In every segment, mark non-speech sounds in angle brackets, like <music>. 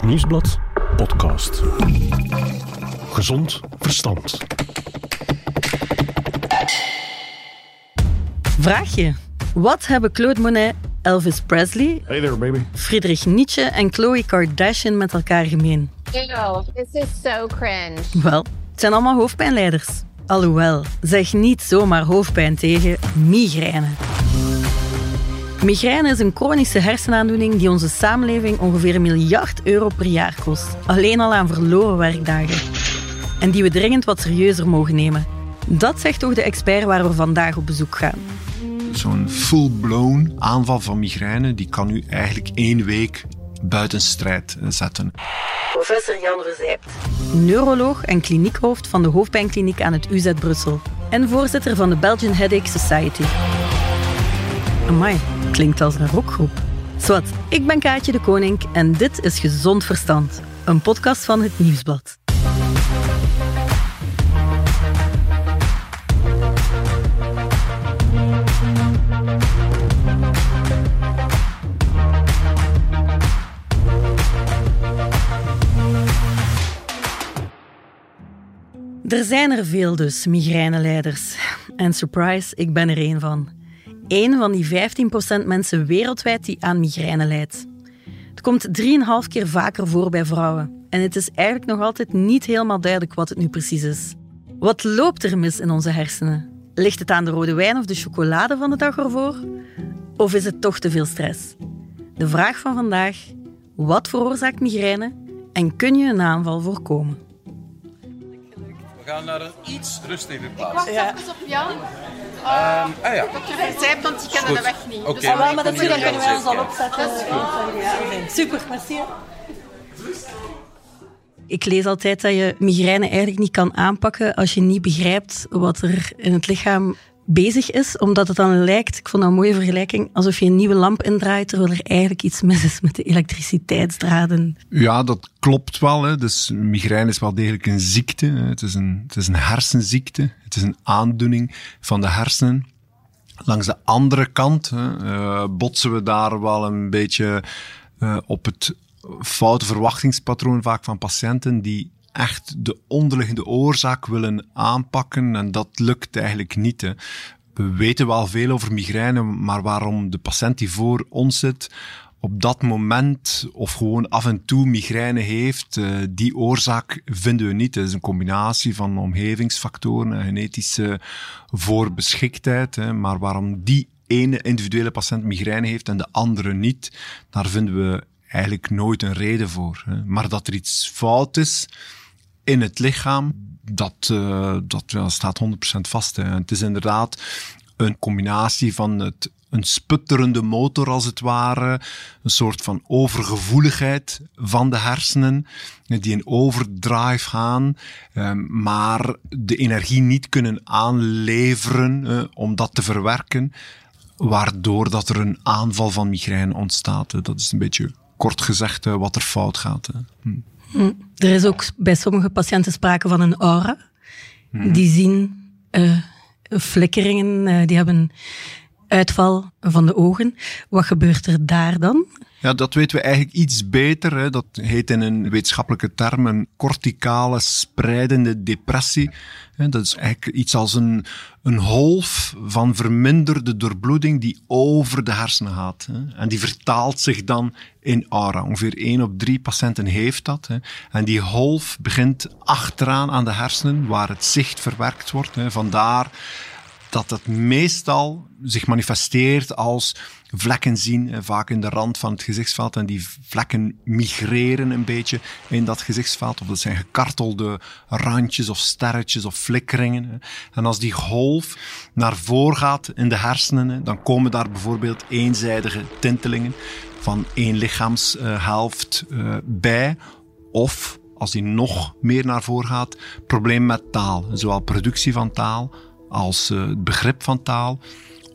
Het Nieuwsblad podcast. Gezond verstand. Vraag je. Wat hebben Claude Monet, Elvis Presley, Hey there, baby. Friedrich Nietzsche en Khloe Kardashian met elkaar gemeen? Ew, this is so cringe. Wel, het zijn allemaal hoofdpijnleiders. Alhoewel, zeg niet zomaar hoofdpijn tegen migraine. Migraine is een chronische hersenaandoening die onze samenleving ongeveer een miljard euro per jaar kost. Alleen al aan verloren werkdagen. En die we dringend wat serieuzer mogen nemen. Dat zegt toch de expert waar we vandaag op bezoek gaan. Zo'n full-blown aanval van migraine, die kan u eigenlijk één week buiten strijd zetten. Professor Jan Rozijpt. Neuroloog en kliniekhoofd van de hoofdpijnkliniek aan het UZ Brussel. En voorzitter van de Belgian Headache Society. Amai, klinkt als een rockgroep. Zwat, ik ben Kaatje de Koning en dit is Gezond Verstand. Een podcast van het Nieuwsblad. Er zijn er veel dus, migraineleiders. En surprise, ik ben er één van. Eén van die 15% mensen wereldwijd die aan migraine lijdt. Het komt 3,5 keer vaker voor bij vrouwen. En het is eigenlijk nog altijd niet helemaal duidelijk wat het nu precies is. Wat loopt er mis in onze hersenen? Ligt het aan de rode wijn of de chocolade van de dag ervoor? Of is het toch te veel stress? De vraag van vandaag: wat veroorzaakt migraine en kun je een aanval voorkomen? We gaan naar een iets rustiger plaats. Wacht even op Jan. Ehm, ah ja, Dat je verzijpt, want die kennen de weg niet. Oké. Dus Ah, wel, ik maar dat kunnen wij ons al zitten. Dat is goed. Super, merci. Ik lees altijd dat je migraine eigenlijk niet kan aanpakken als je niet begrijpt wat er in het lichaam bezig is, omdat het dan lijkt, ik vond dat een mooie vergelijking, alsof je een nieuwe lamp indraait, terwijl er eigenlijk iets mis is met de elektriciteitsdraden. Ja, dat klopt wel. Hè. Dus migraine is wel degelijk een ziekte. hè. Het is een, het is een hersenziekte. Het is een aandoening van de hersenen. Langs de andere kant hè, eh, botsen we daar wel een beetje eh, op het foute verwachtingspatroon vaak van patiënten die echt de onderliggende oorzaak willen aanpakken en dat lukt eigenlijk niet. Hè. We weten wel veel over migraine, maar waarom de patiënt die voor ons zit op dat moment of gewoon af en toe migraine heeft, eh, die oorzaak vinden we niet. Het is een combinatie van omgevingsfactoren en genetische voorbeschiktheid. Maar waarom die ene individuele patiënt migraine heeft en de andere niet, daar vinden we eigenlijk nooit een reden voor. Maar dat er iets fout is in het lichaam, dat, eh, dat ja, staat 100% vast. Het is inderdaad een combinatie van het, een sputterende motor als het ware, een soort van overgevoeligheid van de hersenen, die in overdrive gaan, eh, maar de energie niet kunnen aanleveren om dat te verwerken, waardoor dat er een aanval van migraine ontstaat. Dat is een beetje kort gezegd wat er fout gaat. hè. Hm. Er is ook bij sommige patiënten sprake van een aura. Die zien eh, flikkeringen, eh, die hebben uitval van de ogen. Wat gebeurt er daar dan? Ja, dat weten we eigenlijk iets beter. Hè. Dat heet in een wetenschappelijke term een corticale spreidende depressie. Dat is eigenlijk iets als een, een golf van verminderde doorbloeding die over de hersenen gaat. En die vertaalt zich dan in aura. Ongeveer 1 op 3 patiënten heeft dat. En die golf begint achteraan aan de hersenen, waar het zicht verwerkt wordt. Vandaar dat het meestal zich manifesteert als vlekken zien, eh, vaak in de rand van het gezichtsveld. En die vlekken migreren een beetje in dat gezichtsveld. Of dat zijn gekartelde randjes of sterretjes of flikkeringen. En als die golf naar voren gaat in de hersenen, dan komen daar bijvoorbeeld eenzijdige tintelingen van één lichaamshelft eh, bij. Of als die nog meer naar voren gaat, probleem met taal. Zowel productie van taal als eh, het begrip van taal.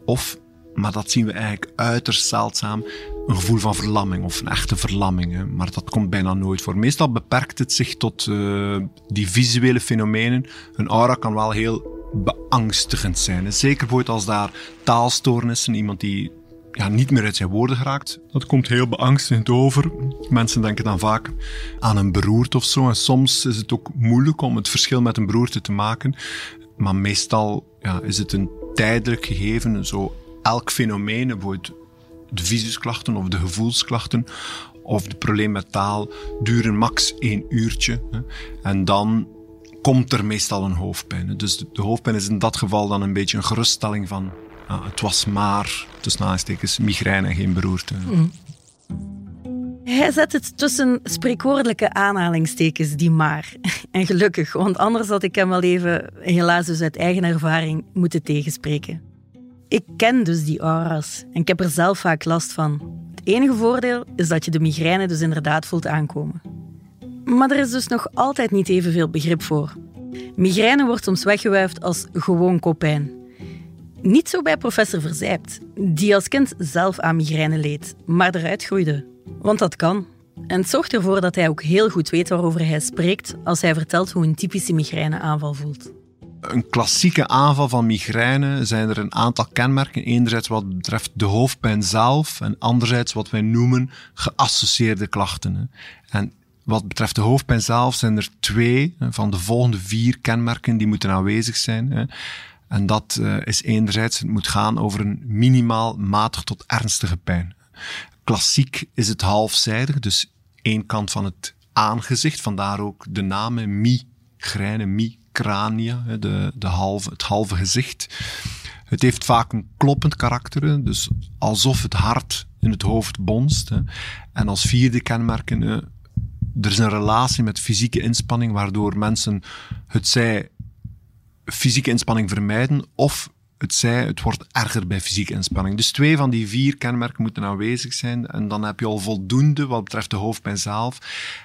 Of, maar dat zien we eigenlijk uiterst zeldzaam, een gevoel van verlamming of een echte verlamming. Maar dat komt bijna nooit voor. Meestal beperkt het zich tot eh, die visuele fenomenen. Een aura kan wel heel beangstigend zijn. hè. Zeker bijvoorbeeld als daar taalstoornissen, iemand die ja, niet meer uit zijn woorden geraakt. Dat komt heel beangstigend over. Mensen denken dan vaak aan een beroerte of zo. En soms is het ook moeilijk om het verschil met een beroerte te maken. Maar meestal ja, is het een tijdelijk gegeven. Zo elk fenomeen, bijvoorbeeld de visusklachten of de gevoelsklachten of de probleem met taal, duren max één uurtje. Hè. En dan komt er meestal een hoofdpijn. Dus de, hoofdpijn is in dat geval dan een beetje een geruststelling van ah, het was maar, tussen aanstekens, migraine en geen beroerte. Hij zet het tussen spreekwoordelijke aanhalingstekens, die maar. <laughs> En gelukkig, want anders had ik hem wel even, helaas dus uit eigen ervaring, moeten tegenspreken. Ik ken dus die aura's en ik heb er zelf vaak last van. Het enige voordeel is dat je de migraine dus inderdaad voelt aankomen. Maar er is dus nog altijd niet evenveel begrip voor. Migraine wordt soms weggewuifd als gewoon kopijn. Niet zo bij professor Verzijpt, die als kind zelf aan migraine leed, maar eruit groeide. Want dat kan. En het zorgt ervoor dat hij ook heel goed weet waarover hij spreekt als hij vertelt hoe een typische migraineaanval voelt. Een klassieke aanval van migraine zijn er een aantal kenmerken. Enerzijds wat betreft de hoofdpijn zelf en anderzijds wat wij noemen geassocieerde klachten. En wat betreft de hoofdpijn zelf zijn er twee van de volgende vier kenmerken die moeten aanwezig zijn. En dat eh, is enerzijds, het moet gaan over een minimaal matig tot ernstige pijn. Klassiek is het halfzijdig, dus één kant van het aangezicht, vandaar ook de namen migraine, micrania, de, de halve, het halve gezicht. Het heeft vaak een kloppend karakter, dus alsof het hart in het hoofd bonst. En als vierde kenmerken, hè, er is een relatie met fysieke inspanning, waardoor mensen het zij fysieke inspanning vermijden of het zij, het wordt erger bij fysieke inspanning. Dus twee van die vier kenmerken moeten aanwezig zijn en dan heb je al voldoende wat betreft de hoofdpijn zelf.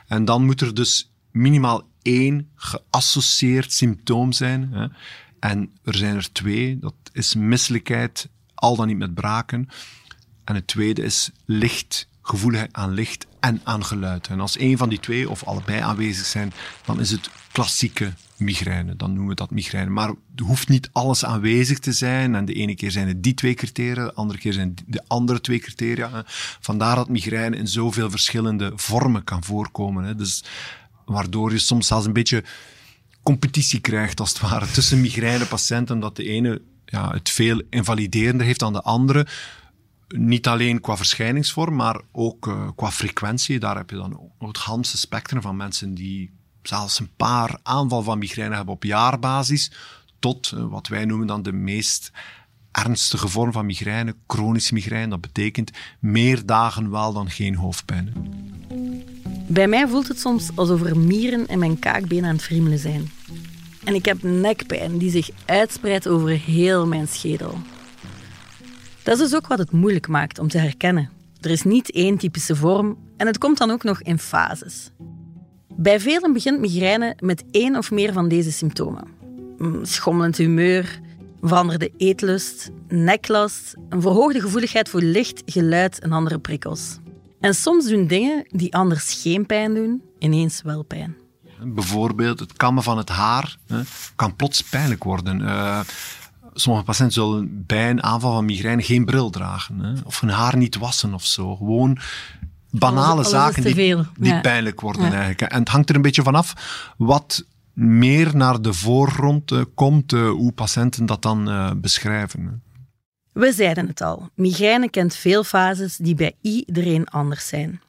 En dan moet er dus minimaal één geassocieerd symptoom zijn. Hè. En er zijn er twee. Dat is misselijkheid, al dan niet met braken. En het tweede is licht, gevoeligheid aan licht en aan geluid. En als één van die twee of allebei aanwezig zijn, dan is het klassieke migraine. Dan noemen we dat migraine. Maar er hoeft niet alles aanwezig te zijn. En de ene keer zijn het die twee criteria, de andere keer zijn de andere twee criteria. Vandaar dat migraine in zoveel verschillende vormen kan voorkomen. Dus waardoor je soms zelfs een beetje competitie krijgt, als het ware, tussen migrainepatiënten, dat de ene ja, het veel invaliderender heeft dan de andere. Niet alleen qua verschijningsvorm, maar ook eh, qua frequentie. Daar heb je dan het ganse spectrum van mensen die zelfs een paar aanval van migraine hebben op jaarbasis, tot eh, wat wij noemen dan de meest ernstige vorm van migraine, chronische migraine. Dat betekent meer dagen wel dan geen hoofdpijn. Bij mij voelt het soms alsof er mieren in mijn kaakbeen aan het friemelen zijn. En ik heb nekpijn die zich uitspreidt over heel mijn schedel. Dat is dus ook wat het moeilijk maakt om te herkennen. Er is niet één typische vorm en het komt dan ook nog in fases. Bij velen begint migraine met één of meer van deze symptomen. Mm, Schommelend humeur, veranderde eetlust, neklast, een verhoogde gevoeligheid voor licht, geluid en andere prikkels. En soms doen dingen die anders geen pijn doen, ineens wel pijn. Bijvoorbeeld het kammen van het haar kan plots pijnlijk worden. Eh, sommige patiënten zullen bij een aanval van migraine geen bril dragen. Hè, of hun haar niet wassen of zo. Gewoon banale Alles- alles is zaken die, veel. die Ja. pijnlijk worden Ja. eigenlijk. En het hangt er een beetje vanaf wat meer naar de voorgrond eh, komt, eh, hoe patiënten dat dan eh, beschrijven. hè. We zeiden het al, migraine kent veel fases die bij iedereen anders zijn.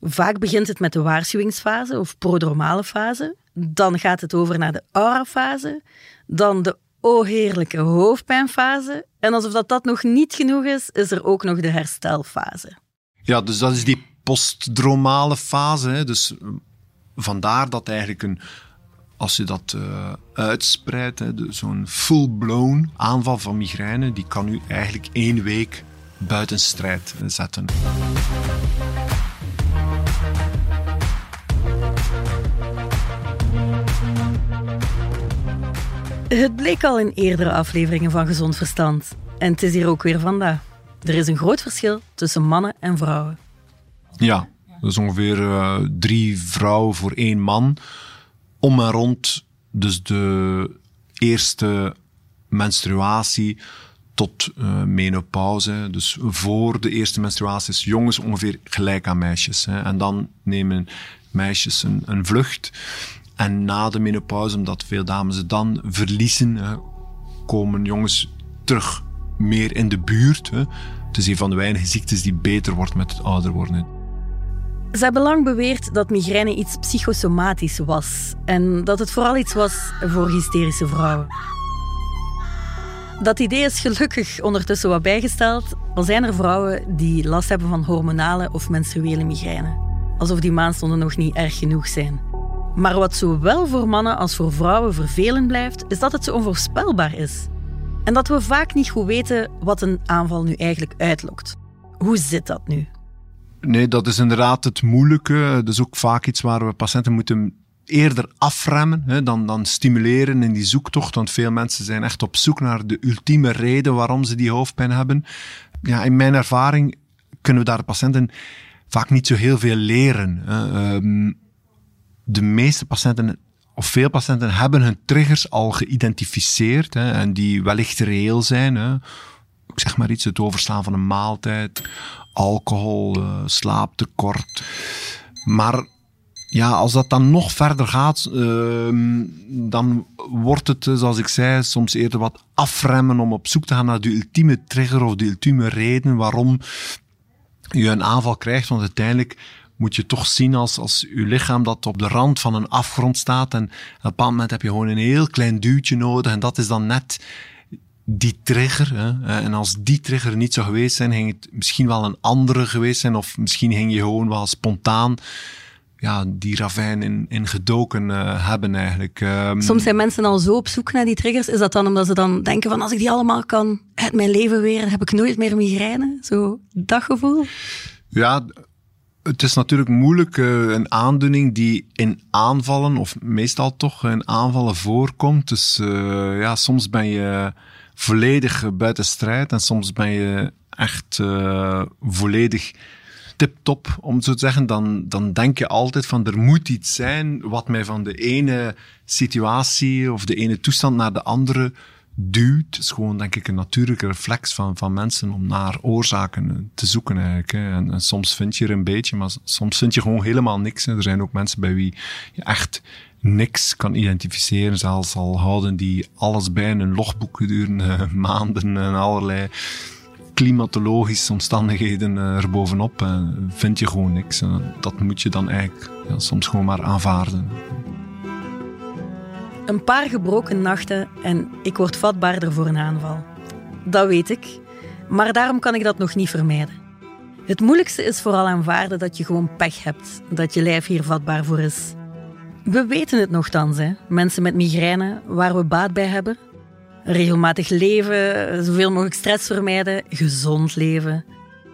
Vaak begint het met de waarschuwingsfase of prodromale fase. Dan gaat het over naar de aurafase. Dan de o heerlijke hoofdpijnfase. En alsof dat, dat nog niet genoeg is, is er ook nog de herstelfase. Ja, dus dat is die postdromale fase. Hè. Dus eh, vandaar dat eigenlijk een, als je dat eh, uitspreidt, zo'n full-blown aanval van migraine, die kan u eigenlijk één week buiten strijd zetten. Het bleek al in eerdere afleveringen van Gezond Verstand. En het is hier ook weer vandaag. Er is een groot verschil tussen mannen en vrouwen. Ja, is ongeveer eh, drie vrouwen voor één man. Om en rond, dus de eerste menstruatie tot uh, menopauze. Dus voor de eerste menstruatie is jongens ongeveer gelijk aan meisjes. Hè. En dan nemen meisjes een vlucht. En na de menopauze, omdat veel dames het dan verliezen, hè, komen jongens terug meer in de buurt. Hè. Het is een van de weinige ziektes die beter wordt met het ouder worden. Ze hebben lang beweerd dat migraine iets psychosomatisch was en dat het vooral iets was voor hysterische vrouwen. Dat idee is gelukkig ondertussen wat bijgesteld, al zijn er vrouwen die last hebben van hormonale of menstruele migraine. Alsof die maandstonden nog niet erg genoeg zijn. Maar wat zowel voor mannen als voor vrouwen vervelend blijft, is dat het zo onvoorspelbaar is. En dat we vaak niet goed weten wat een aanval nu eigenlijk uitlokt. Hoe zit dat nu? Nee, dat is inderdaad het moeilijke. Dat is ook vaak iets waar we patiënten moeten eerder afremmen hè, dan, dan stimuleren in die zoektocht. Want veel mensen zijn echt op zoek naar de ultieme reden waarom ze die hoofdpijn hebben. Ja, in mijn ervaring kunnen we daar de patiënten vaak niet zo heel veel leren. Ehm, de meeste patiënten of veel patiënten hebben hun triggers al geïdentificeerd hè, en die wellicht reëel zijn. Hè. Ik zeg maar iets, het overslaan van een maaltijd, alcohol, uh, slaaptekort. Maar ja, als dat dan nog verder gaat, uh, dan wordt het, eh, zoals ik zei, soms eerder wat afremmen om op zoek te gaan naar de ultieme trigger of de ultieme reden waarom je een aanval krijgt. Want uiteindelijk moet je toch zien als, als je lichaam dat op de rand van een afgrond staat. En op een bepaald moment heb je gewoon een heel klein duwtje nodig. En dat is dan net die trigger. Hè. En als die trigger niet zou geweest zijn, ging het misschien wel een andere geweest zijn. Of misschien ging je gewoon wel spontaan ja, die ravijn in, in gedoken uh, hebben eigenlijk. Um, Soms zijn mensen al zo op zoek naar die triggers. Is dat dan omdat ze dan denken van als ik die allemaal kan uit mijn leven weer, heb ik nooit meer migraine? Zo dat gevoel? Ja, het is natuurlijk moeilijk, uh, een aandoening die in aanvallen, of meestal toch in aanvallen voorkomt. Dus uh, ja, soms ben je volledig buiten strijd en soms ben je echt uh, volledig tip-top, om het zo te zeggen, dan, dan denk je altijd van er moet iets zijn wat mij van de ene situatie of de ene toestand naar de andere duwt. Is gewoon, denk ik, een natuurlijke reflex van, van mensen om naar oorzaken te zoeken eigenlijk. Hè. En, soms vind je er een beetje, maar soms vind je gewoon helemaal niks. Hè. Er zijn ook mensen bij wie je echt niks kan identificeren. Zelfs al houden die alles bij in een logboek gedurende <laughs> maanden en allerlei klimatologische omstandigheden uh, erbovenop uh, vind je gewoon niks. Dat moet je dan eigenlijk soms gewoon maar aanvaarden. Een paar gebroken nachten en ik word vatbaarder voor een aanval. Dat weet ik, maar daarom kan ik dat nog niet vermijden. Het moeilijkste is vooral aanvaarden dat je gewoon pech hebt, dat je lijf hier vatbaar voor is. We weten het nogthans, hè? mensen met migraine, waar we baat bij hebben, Regelmatig leven, zoveel mogelijk stress vermijden, gezond leven.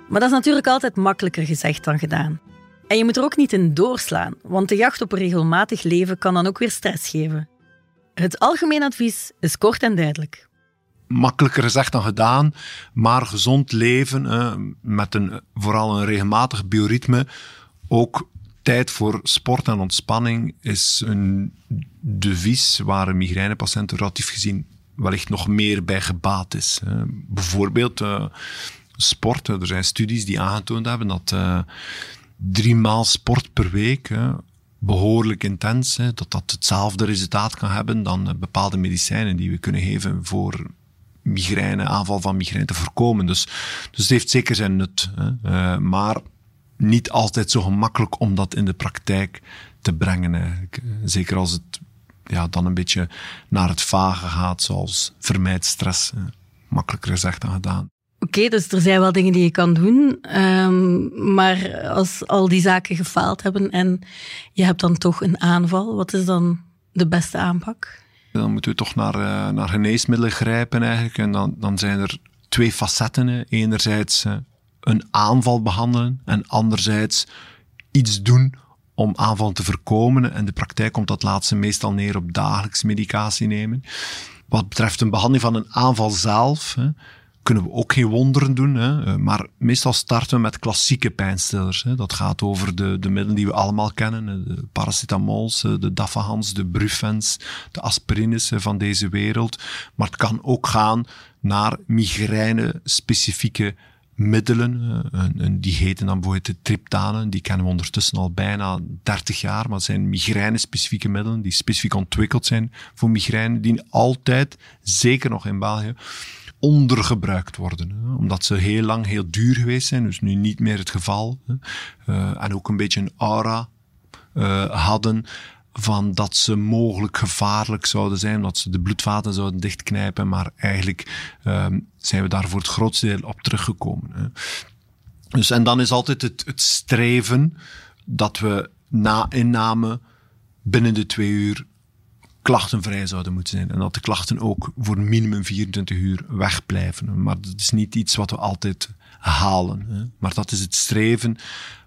Maar dat is natuurlijk altijd makkelijker gezegd dan gedaan. En je moet er ook niet in doorslaan, want de jacht op een regelmatig leven kan dan ook weer stress geven. Het algemeen advies is kort en duidelijk. Makkelijker gezegd dan gedaan, maar gezond leven eh, met een, vooral een regelmatig bioritme, ook tijd voor sport en ontspanning is een devies waar migrainepatiënten relatief gezien wellicht nog meer bij gebaat is. bijvoorbeeld uh, sport. Er zijn studies die aangetoond hebben dat uh, drie maal sport per week behoorlijk intens, dat dat hetzelfde resultaat kan hebben dan uh, bepaalde medicijnen die we kunnen geven voor migraine, aanval van migraine te voorkomen. Dus, dus het heeft zeker zijn nut. Hè. maar niet altijd zo gemakkelijk om dat in de praktijk te brengen eigenlijk. Zeker als het ja, dan een beetje naar het vage gaat, zoals vermijd stress. Makkelijker gezegd dan gedaan. Oké, dus er zijn wel dingen die je kan doen. Um, maar als al die zaken gefaald hebben en je hebt dan toch een aanval, wat is dan de beste aanpak? Dan moeten we toch naar, uh, naar geneesmiddelen grijpen eigenlijk. En dan, dan zijn er twee facetten. Enerzijds uh, een aanval behandelen en anderzijds iets doen om aanvallen te voorkomen. En de praktijk komt dat laatste meestal neer op dagelijks medicatie nemen. Wat betreft een behandeling van een aanval zelf, hè, kunnen we ook geen wonderen doen. Hè? Eh, Maar meestal starten we met klassieke pijnstillers. Hè? Dat gaat over de, de middelen die we allemaal kennen. De paracetamols, eh, de dafahans, de brufens, de aspirines eh, van deze wereld. Maar het kan ook gaan naar migraine-specifieke middelen. en- en die heten dan bijvoorbeeld de triptanen. Die kennen we ondertussen al bijna 30 jaar. Maar het zijn migraine-specifieke middelen die specifiek ontwikkeld zijn voor migraine. Die altijd, zeker nog in België, ondergebruikt worden. Omdat ze heel lang heel duur geweest zijn. Dus nu niet meer het geval. Eh, en ook een beetje een aura eh, hadden van dat ze mogelijk gevaarlijk zouden zijn, dat ze de bloedvaten zouden dichtknijpen, maar eigenlijk ehm, zijn we daar voor het grootste deel op teruggekomen. Hè. Dus, en dan is altijd het, het streven dat we na inname binnen de twee uur klachtenvrij zouden moeten zijn. En dat de klachten ook voor minimum 24 uur wegblijven. Maar dat is niet iets wat we altijd halen. Hè. Maar dat is het streven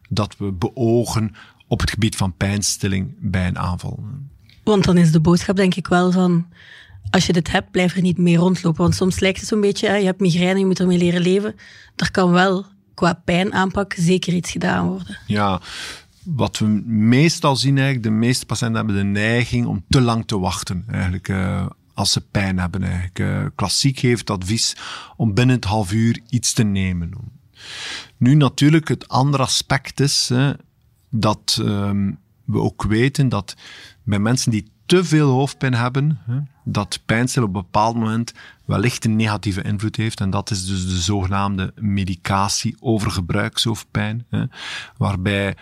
dat we beogen op het gebied van pijnstilling bij een aanval. Want dan is de boodschap denk ik wel van, als je dit hebt, blijf er niet mee rondlopen. Want soms lijkt het zo'n beetje, hè, je hebt migraine, je moet ermee leren leven. Er kan wel qua pijnaanpak zeker iets gedaan worden. Ja, wat we meestal zien eigenlijk, de meeste patiënten hebben de neiging om te lang te wachten eigenlijk. eh, als ze pijn hebben eigenlijk. Eh, klassiek geeft advies om binnen het half uur iets te nemen. Nu natuurlijk, het andere aspect is hè, dat ehm, we ook weten dat bij mensen die te veel hoofdpijn hebben, hè, dat pijnstil op een bepaald moment wellicht een negatieve invloed heeft. En dat is dus de zogenaamde medicatie overgebruikshoofdpijn. Hè, waarbij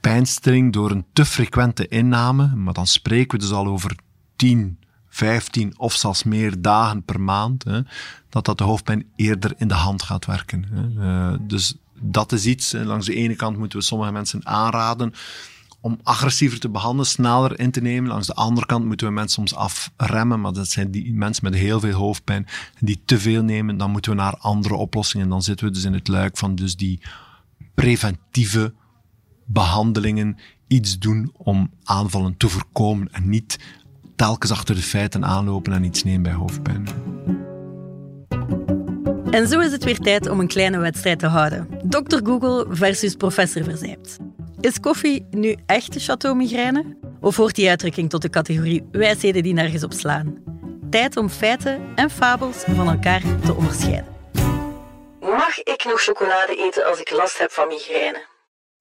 pijnstilling door een te frequente inname, maar dan spreken we dus al over 10, 15 of zelfs meer dagen per maand, hè, dat dat de hoofdpijn eerder in de hand gaat werken. Hè. Eh, dus dat is iets, langs de ene kant moeten we sommige mensen aanraden om agressiever te behandelen, sneller in te nemen. Langs de andere kant moeten we mensen soms afremmen, maar dat zijn die mensen met heel veel hoofdpijn die te veel nemen, dan moeten we naar andere oplossingen. En dan zitten we dus in het luik van dus die preventieve behandelingen iets doen om aanvallen te voorkomen en niet telkens achter de feiten aanlopen en iets nemen bij hoofdpijn. En zo is het weer tijd om een kleine wedstrijd te houden. Dr. Google versus professor Verzijpt. Is koffie nu echt de chateau migraine? Of hoort die uitdrukking tot de categorie wijsheden die nergens op slaan? Tijd om feiten en fabels van elkaar te onderscheiden. Mag ik nog chocolade eten als ik last heb van migraine?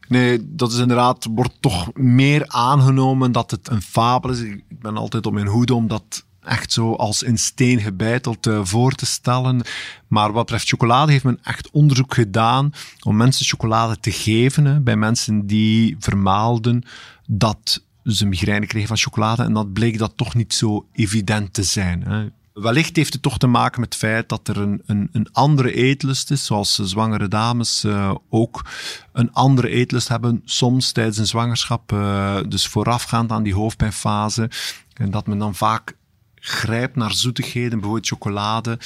Nee, dat is inderdaad, wordt toch meer aangenomen dat het een fabel is. Ik ben altijd op mijn hoede om dat echt zo als in steen gebeiteld eh, voor te stellen. Maar wat betreft chocolade heeft men echt onderzoek gedaan om mensen chocolade te geven hè, bij mensen die vermaalden dat ze migraine kregen van chocolade. En dat bleek dat toch niet zo evident te zijn. Hè. Wellicht heeft het toch te maken met het feit dat er een, een, een andere eetlust is, zoals zwangere dames eh, ook een andere eetlust hebben, soms tijdens een zwangerschap, eh, dus voorafgaand aan die hoofdpijnfase. En dat men dan vaak grijpt naar zoetigheden, bijvoorbeeld chocolade,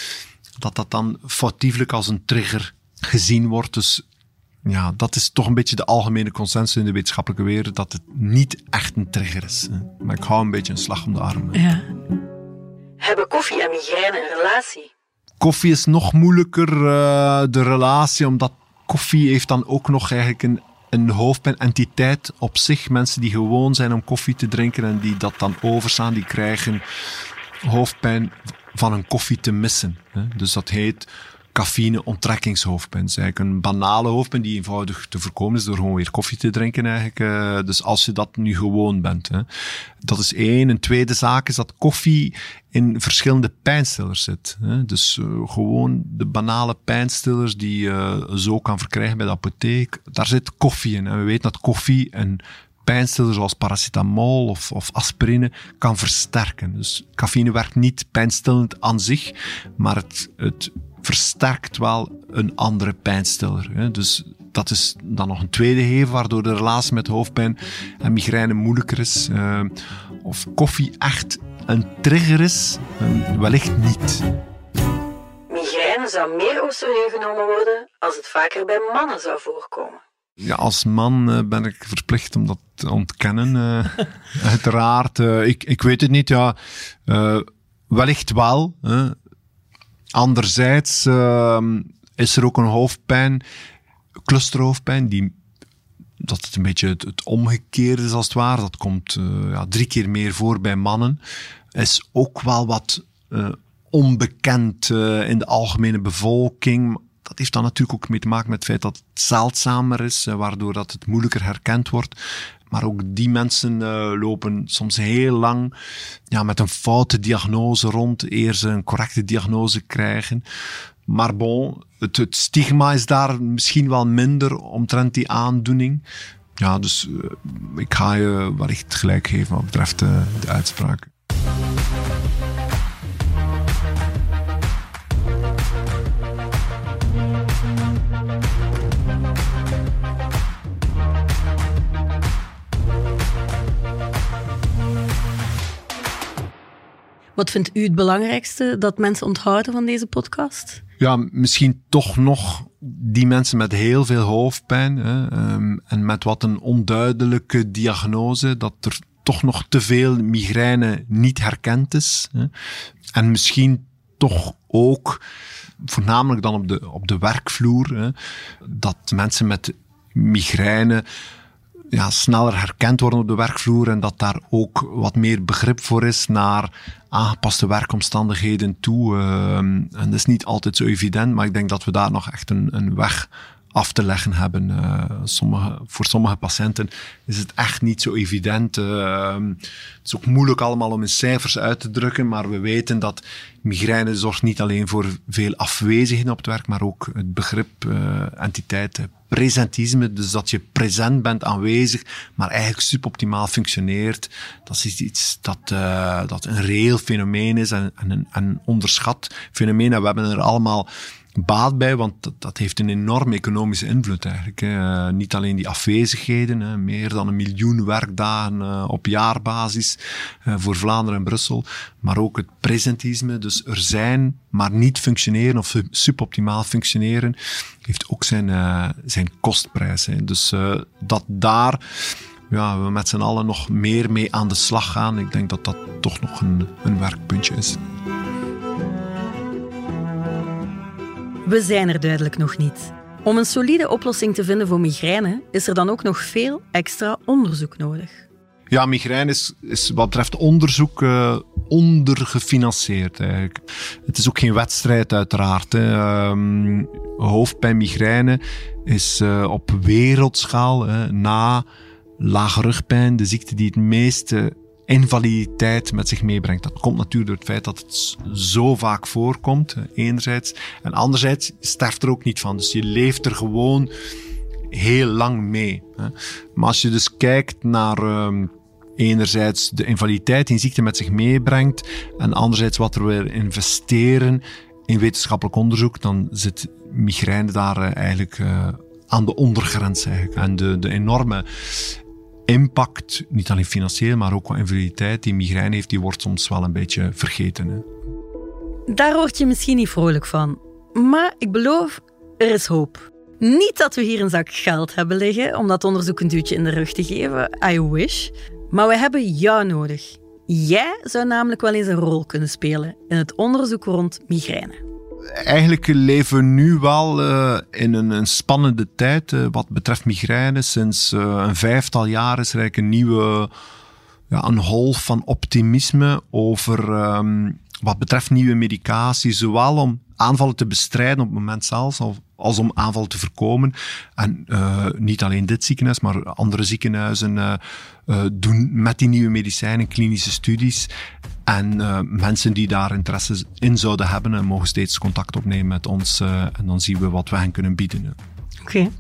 dat dat dan foutieflijk als een trigger gezien wordt. Dus ja, dat is toch een beetje de algemene consensus in de wetenschappelijke wereld, dat het niet echt een trigger is. Maar ik hou een beetje een slag om de arm. Ja. Hebben koffie en migraine een relatie? Koffie is nog moeilijker, eh, de relatie, omdat koffie heeft dan ook nog eigenlijk een, een hoofdpijnentiteit op zich. Mensen die gewoon zijn om koffie te drinken en die dat dan overstaan, die krijgen hoofdpijn van een koffie te missen. Dus dat heet cafeïne-onttrekkingshoofdpijn. Dat is eigenlijk een banale hoofdpijn die eenvoudig te voorkomen is door gewoon weer koffie te drinken eigenlijk. Eh, Dus als je dat nu gewoon bent. Hè. Dat is één. Een tweede zaak is dat koffie in verschillende pijnstillers zit. Hè. Dus eh, gewoon de banale pijnstillers die je zo kan verkrijgen bij de apotheek. Daar zit koffie in. En we weten dat koffie een pijnstiller zoals paracetamol of, of aspirine kan versterken. Dus cafeïne werkt niet pijnstillend aan zich, maar het, het versterkt wel een andere pijnstiller. Hè. Dus dat is dan nog een tweede geven, waardoor de relatie met hoofdpijn en migraine moeilijker is. Eh, of koffie echt een trigger is, eh, wellicht niet. Migraine zou meer oestrogeen genomen worden als het vaker bij mannen zou voorkomen. Ja, als man eh, ben ik verplicht om dat te ontkennen. <laughs> uiteraard. ik, ik weet het niet, ja. Wellicht wel. hè. Anderzijds ehm, is er ook een hoofdpijn, clusterhoofdpijn, die dat het een beetje het, omgekeerde is als het ware. Dat komt eh, ja, drie keer meer voor bij mannen. Is ook wel wat eh, onbekend eh, in de algemene bevolking. Dat heeft dan natuurlijk ook mee te maken met het feit dat het zeldzamer is, waardoor dat het moeilijker herkend wordt. Maar ook die mensen eh, lopen soms heel lang ja, met een foute diagnose rond, eer ze een correcte diagnose krijgen. Maar bon, het, het stigma is daar misschien wel minder omtrent die aandoening. Ja, dus eh, ik ga je wellicht gelijk geven wat betreft eh, de uitspraak. Wat vindt u het belangrijkste dat mensen onthouden van deze podcast? Ja, misschien toch nog die mensen met heel veel hoofdpijn hè, ehm, en met wat een onduidelijke diagnose, dat er toch nog te veel migraine niet herkend is. Hè. En misschien toch ook, voornamelijk dan op de, op de werkvloer, hè, dat mensen met migraine ja, sneller herkend worden op de werkvloer en dat daar ook wat meer begrip voor is naar aangepaste werkomstandigheden toe. Ehm, en dat is niet altijd zo evident, maar ik denk dat we daar nog echt een, een weg af te leggen hebben. Eh, sommige, voor sommige patiënten is het echt niet zo evident. Ehm, het is ook moeilijk allemaal om in cijfers uit te drukken, maar we weten dat migraine zorgt niet alleen voor veel afwezigheden op het werk, maar ook het begrip eh, entiteit eh, presentisme, dus dat je present bent, aanwezig, maar eigenlijk suboptimaal functioneert. Dat is iets dat, uh, dat een reëel fenomeen is en, en een en onderschat fenomeen. En we hebben er allemaal baat bij, want dat, heeft een enorme economische invloed eigenlijk. Hè. Uh, niet alleen die afwezigheden, hè, meer dan een miljoen werkdagen uh, op jaarbasis uh, voor Vlaanderen en Brussel, maar ook het presentisme. Dus er zijn, maar niet functioneren of suboptimaal functioneren, heeft ook zijn, zijn kostprijs. Hè. Dus dat daar ja, we met z'n allen nog meer mee aan de slag gaan. Ik denk dat dat toch nog een, een werkpuntje is. We zijn er duidelijk nog niet. Om een solide oplossing te vinden voor migraine is er dan ook nog veel extra onderzoek nodig. Ja, migraine is, is wat betreft onderzoek uh, ondergefinancierd eigenlijk. Het is ook geen wedstrijd uiteraard. Um, hoofdpijn, migraine is uh, op wereldschaal na lage rugpijn de ziekte die het meeste invaliditeit met zich meebrengt. Dat komt natuurlijk door het feit dat het zo vaak voorkomt, enerzijds. En anderzijds sterft er ook niet van. Dus je leeft er gewoon heel lang mee. Maar als je dus kijkt naar um, enerzijds de invaliditeit die ziekte met zich meebrengt en anderzijds wat er weer investeren in wetenschappelijk onderzoek, dan zit migraine daar uh, eigenlijk uh, aan de ondergrens eigenlijk. En de, de enorme impact, niet alleen financieel, maar ook qua invaliditeit die migraine heeft, die wordt soms wel een beetje vergeten. Hè. Daar word je misschien niet vrolijk van. Maar ik beloof, er is hoop. Niet dat we hier een zak geld hebben liggen om dat onderzoek een duwtje in de rug te geven, I wish. Maar we hebben jou nodig. Jij zou namelijk wel eens een rol kunnen spelen in het onderzoek rond migraine eigenlijk leven we nu wel uh, in een, spannende tijd uh, wat betreft migraine. Sinds uh, een vijftal jaar is er eigenlijk een nieuwe ja, een golf van optimisme over um, wat betreft nieuwe medicatie, zowel om aanvallen te bestrijden op het moment zelf, als om aanvallen te voorkomen. En uh, niet alleen dit ziekenhuis, maar andere ziekenhuizen uh, uh, doen met die nieuwe medicijnen klinische studies. En mensen die daar interesse in zouden hebben, mogen steeds contact opnemen met ons. en dan zien we wat we hen kunnen bieden. Oké, okay.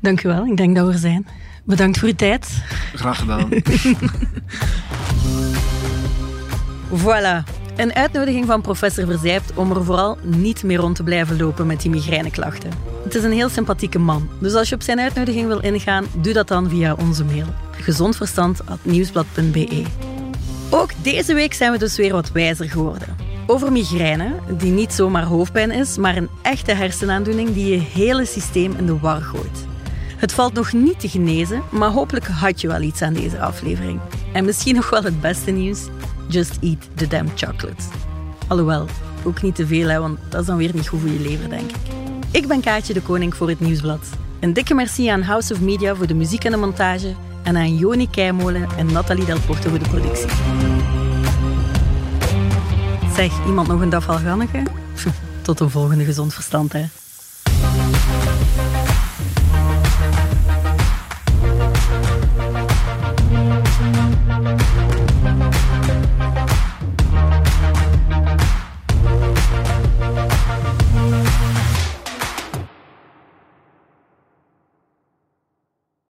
dank u wel. Ik denk dat we er zijn. Bedankt voor uw tijd. Graag gedaan. <laughs> <laughs> voilà. Een uitnodiging van professor Verzijpt om er vooral niet meer rond te blijven lopen met die migraineklachten. Het is een heel sympathieke man, dus als je op zijn uitnodiging wil ingaan, doe dat dan via onze mail. gezondverstand.nieuwsblad.be Ook deze week zijn we dus weer wat wijzer geworden. Over migraine, die niet zomaar hoofdpijn is, maar een echte hersenaandoening die je hele systeem in de war gooit. Het valt nog niet te genezen, maar hopelijk had je wel iets aan deze aflevering. En misschien nog wel het beste nieuws: just eat the damn chocolate. Alhoewel, ook niet te veel, hè, want dat is dan weer niet goed voor je lever, denk ik. Ik ben Kaatje de Koning voor het Nieuwsblad. Een dikke merci aan House of Media voor de muziek en de montage en aan Joni Keimolen en Nathalie Del Porto voor de productie. Zeg, iemand nog een dafalganneke? <laughs> Tot de volgende Gezond Verstand, hè.